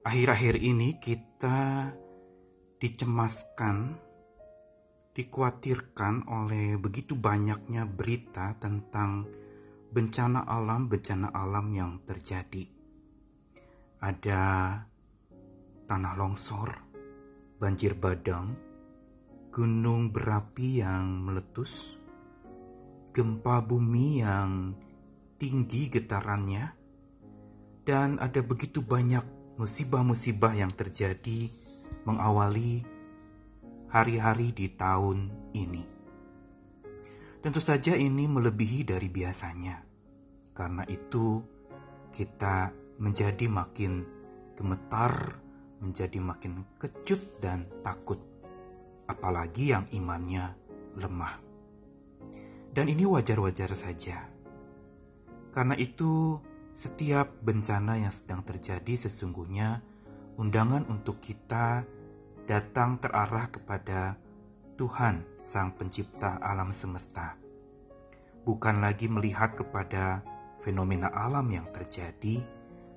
Akhir-akhir ini kita dicemaskan, dikhawatirkan oleh begitu banyaknya berita tentang bencana alam-bencana alam yang terjadi. Ada tanah longsor, banjir badang, gunung berapi yang meletus, gempa bumi yang tinggi getarannya, dan ada begitu banyak musibah-musibah yang terjadi mengawali hari-hari di tahun ini. Tentu saja ini melebihi dari biasanya. Karena itu kita menjadi makin gemetar, menjadi makin kecut dan takut. Apalagi yang imannya lemah. Dan ini wajar-wajar saja. Karena itu setiap bencana yang sedang terjadi sesungguhnya undangan untuk kita datang terarah kepada Tuhan Sang Pencipta alam semesta. Bukan lagi melihat kepada fenomena alam yang terjadi,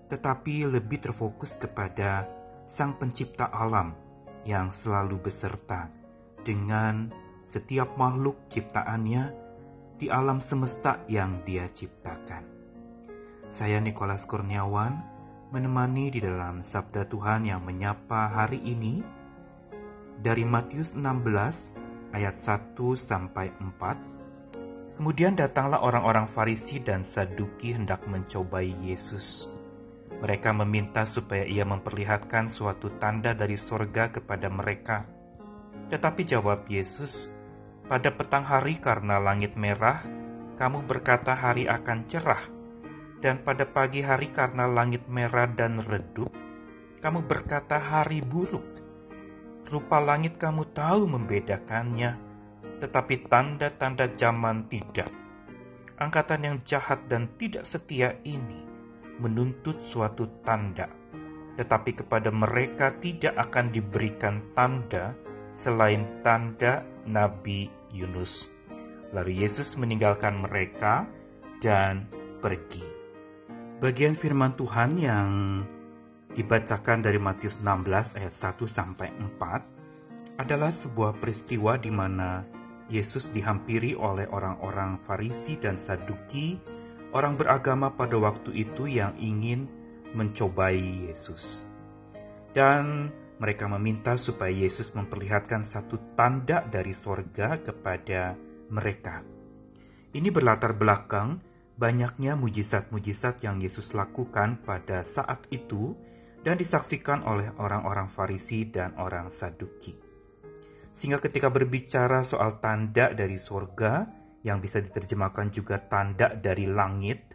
tetapi lebih terfokus kepada Sang Pencipta alam yang selalu beserta dengan setiap makhluk ciptaannya di alam semesta yang Dia ciptakan. Saya Nikolas Kurniawan menemani di dalam Sabda Tuhan yang menyapa hari ini dari Matius 16 ayat 1 sampai 4. Kemudian datanglah orang-orang Farisi dan Saduki hendak mencobai Yesus. Mereka meminta supaya ia memperlihatkan suatu tanda dari sorga kepada mereka. Tetapi jawab Yesus, pada petang hari karena langit merah, kamu berkata hari akan cerah dan pada pagi hari karena langit merah dan redup, kamu berkata hari buruk. Rupa langit kamu tahu membedakannya, tetapi tanda-tanda zaman tidak. Angkatan yang jahat dan tidak setia ini menuntut suatu tanda, tetapi kepada mereka tidak akan diberikan tanda selain tanda Nabi Yunus. Lalu Yesus meninggalkan mereka dan pergi. Bagian firman Tuhan yang dibacakan dari Matius 16 ayat 1 sampai 4 adalah sebuah peristiwa di mana Yesus dihampiri oleh orang-orang Farisi dan Saduki, orang beragama pada waktu itu yang ingin mencobai Yesus. Dan mereka meminta supaya Yesus memperlihatkan satu tanda dari sorga kepada mereka. Ini berlatar belakang banyaknya mujizat-mujizat yang Yesus lakukan pada saat itu dan disaksikan oleh orang-orang Farisi dan orang Saduki. Sehingga ketika berbicara soal tanda dari sorga, yang bisa diterjemahkan juga tanda dari langit,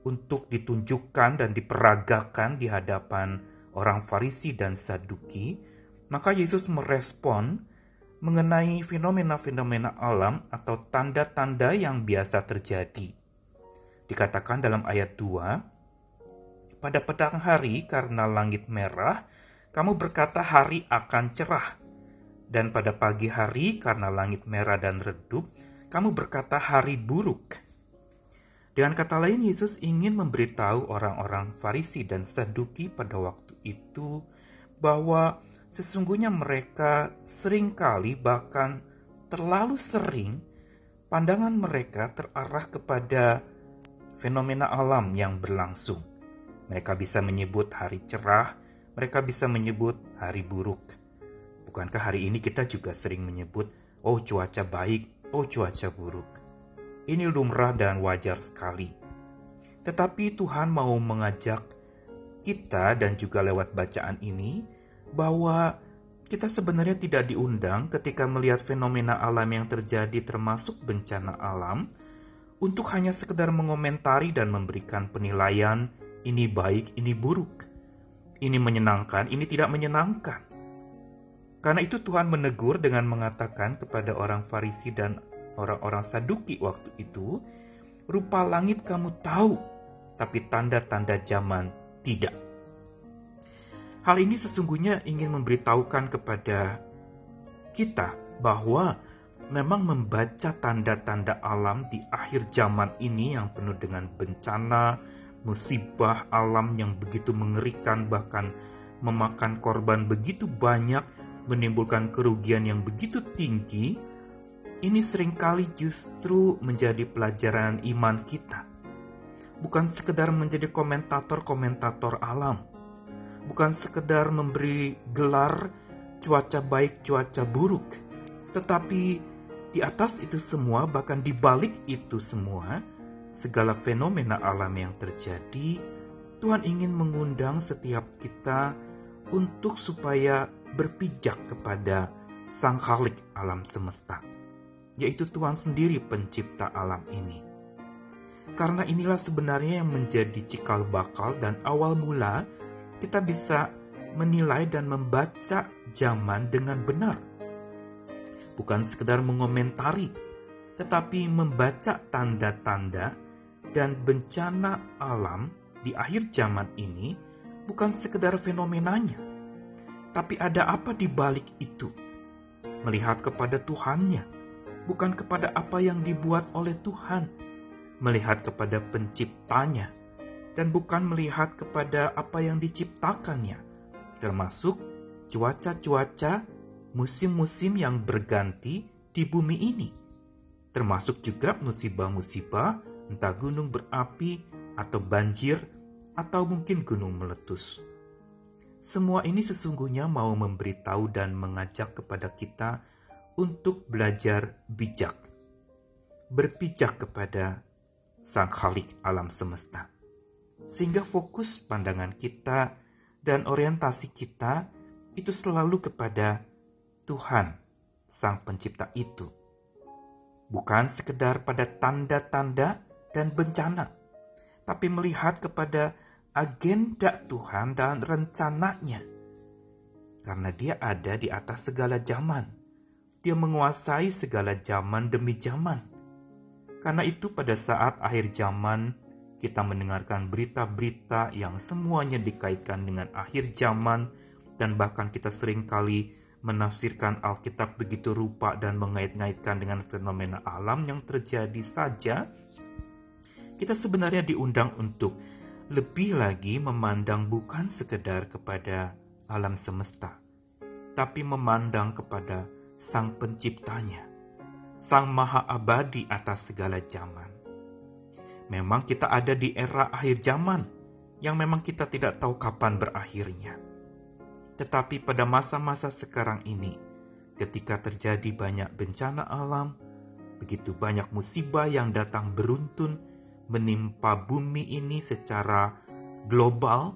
untuk ditunjukkan dan diperagakan di hadapan orang Farisi dan Saduki, maka Yesus merespon mengenai fenomena-fenomena alam atau tanda-tanda yang biasa terjadi Dikatakan dalam ayat 2, pada petang hari karena langit merah, kamu berkata hari akan cerah. Dan pada pagi hari karena langit merah dan redup, kamu berkata hari buruk. Dengan kata lain, Yesus ingin memberitahu orang-orang Farisi dan Saduki pada waktu itu bahwa sesungguhnya mereka sering kali bahkan terlalu sering pandangan mereka terarah kepada fenomena alam yang berlangsung. Mereka bisa menyebut hari cerah, mereka bisa menyebut hari buruk. Bukankah hari ini kita juga sering menyebut, "Oh, cuaca baik, oh, cuaca buruk"? Ini lumrah dan wajar sekali. Tetapi Tuhan mau mengajak kita, dan juga lewat bacaan ini, bahwa kita sebenarnya tidak diundang ketika melihat fenomena alam yang terjadi, termasuk bencana alam untuk hanya sekedar mengomentari dan memberikan penilaian ini baik, ini buruk. Ini menyenangkan, ini tidak menyenangkan. Karena itu Tuhan menegur dengan mengatakan kepada orang Farisi dan orang-orang Saduki waktu itu, rupa langit kamu tahu, tapi tanda-tanda zaman tidak. Hal ini sesungguhnya ingin memberitahukan kepada kita bahwa memang membaca tanda-tanda alam di akhir zaman ini yang penuh dengan bencana, musibah alam yang begitu mengerikan, bahkan memakan korban begitu banyak, menimbulkan kerugian yang begitu tinggi, ini sering kali justru menjadi pelajaran iman kita. Bukan sekedar menjadi komentator-komentator alam, bukan sekedar memberi gelar cuaca baik, cuaca buruk, tetapi di atas itu semua, bahkan di balik itu semua, segala fenomena alam yang terjadi, Tuhan ingin mengundang setiap kita untuk supaya berpijak kepada Sang Khalik alam semesta, yaitu Tuhan sendiri pencipta alam ini. Karena inilah sebenarnya yang menjadi cikal bakal dan awal mula kita bisa menilai dan membaca zaman dengan benar. Bukan sekedar mengomentari, tetapi membaca tanda-tanda dan bencana alam di akhir zaman ini bukan sekedar fenomenanya, tapi ada apa di balik itu. Melihat kepada Tuhannya, bukan kepada apa yang dibuat oleh Tuhan. Melihat kepada penciptanya, dan bukan melihat kepada apa yang diciptakannya, termasuk cuaca-cuaca musim-musim yang berganti di bumi ini. Termasuk juga musibah-musibah, entah gunung berapi, atau banjir, atau mungkin gunung meletus. Semua ini sesungguhnya mau memberitahu dan mengajak kepada kita untuk belajar bijak, berpijak kepada Sang Khalik alam semesta, sehingga fokus pandangan kita dan orientasi kita itu selalu kepada Tuhan, Sang Pencipta itu, bukan sekedar pada tanda-tanda dan bencana, tapi melihat kepada agenda Tuhan dan rencananya. Karena dia ada di atas segala zaman. Dia menguasai segala zaman demi zaman. Karena itu pada saat akhir zaman kita mendengarkan berita-berita yang semuanya dikaitkan dengan akhir zaman dan bahkan kita sering kali menafsirkan Alkitab begitu rupa dan mengait-ngaitkan dengan fenomena alam yang terjadi saja, kita sebenarnya diundang untuk lebih lagi memandang bukan sekedar kepada alam semesta, tapi memandang kepada Sang Penciptanya, Sang Maha Abadi atas segala zaman. Memang kita ada di era akhir zaman yang memang kita tidak tahu kapan berakhirnya. Tetapi pada masa-masa sekarang ini, ketika terjadi banyak bencana alam, begitu banyak musibah yang datang beruntun, menimpa bumi ini secara global,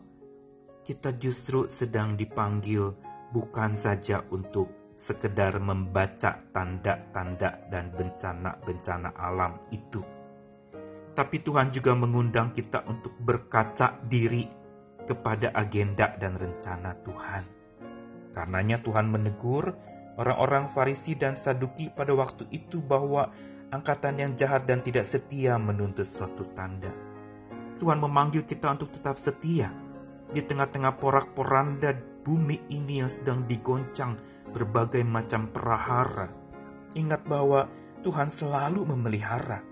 kita justru sedang dipanggil bukan saja untuk sekedar membaca tanda-tanda dan bencana-bencana alam itu. Tapi Tuhan juga mengundang kita untuk berkaca diri kepada agenda dan rencana Tuhan. Karenanya Tuhan menegur orang-orang Farisi dan Saduki pada waktu itu bahwa angkatan yang jahat dan tidak setia menuntut suatu tanda. Tuhan memanggil kita untuk tetap setia di tengah-tengah porak-poranda bumi ini yang sedang digoncang berbagai macam perahara. Ingat bahwa Tuhan selalu memelihara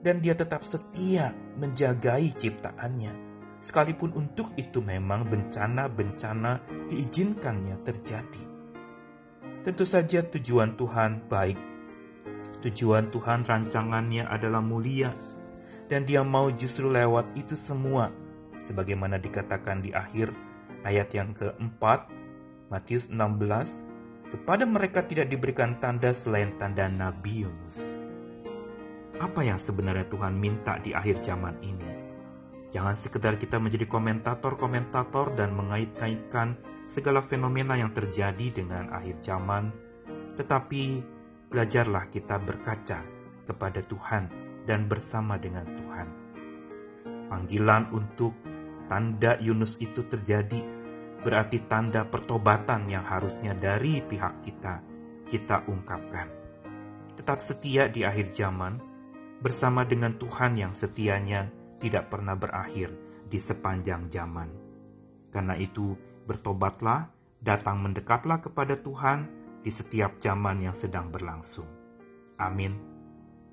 dan dia tetap setia menjagai ciptaannya. Sekalipun untuk itu memang bencana-bencana diizinkannya terjadi. Tentu saja tujuan Tuhan baik Tujuan Tuhan rancangannya adalah mulia, dan dia mau justru lewat itu semua, sebagaimana dikatakan di akhir ayat yang keempat, Matius 16, kepada mereka tidak diberikan tanda selain tanda Nabi Yunus. Apa yang sebenarnya Tuhan minta di akhir zaman ini? Jangan sekedar kita menjadi komentator-komentator dan mengait-ngaitkan segala fenomena yang terjadi dengan akhir zaman, tetapi belajarlah kita berkaca kepada Tuhan dan bersama dengan Tuhan. Panggilan untuk tanda Yunus itu terjadi berarti tanda pertobatan yang harusnya dari pihak kita kita ungkapkan. Tetap setia di akhir zaman bersama dengan Tuhan yang setianya tidak pernah berakhir di sepanjang zaman. Karena itu, bertobatlah, datang mendekatlah kepada Tuhan, di setiap zaman yang sedang berlangsung. Amin.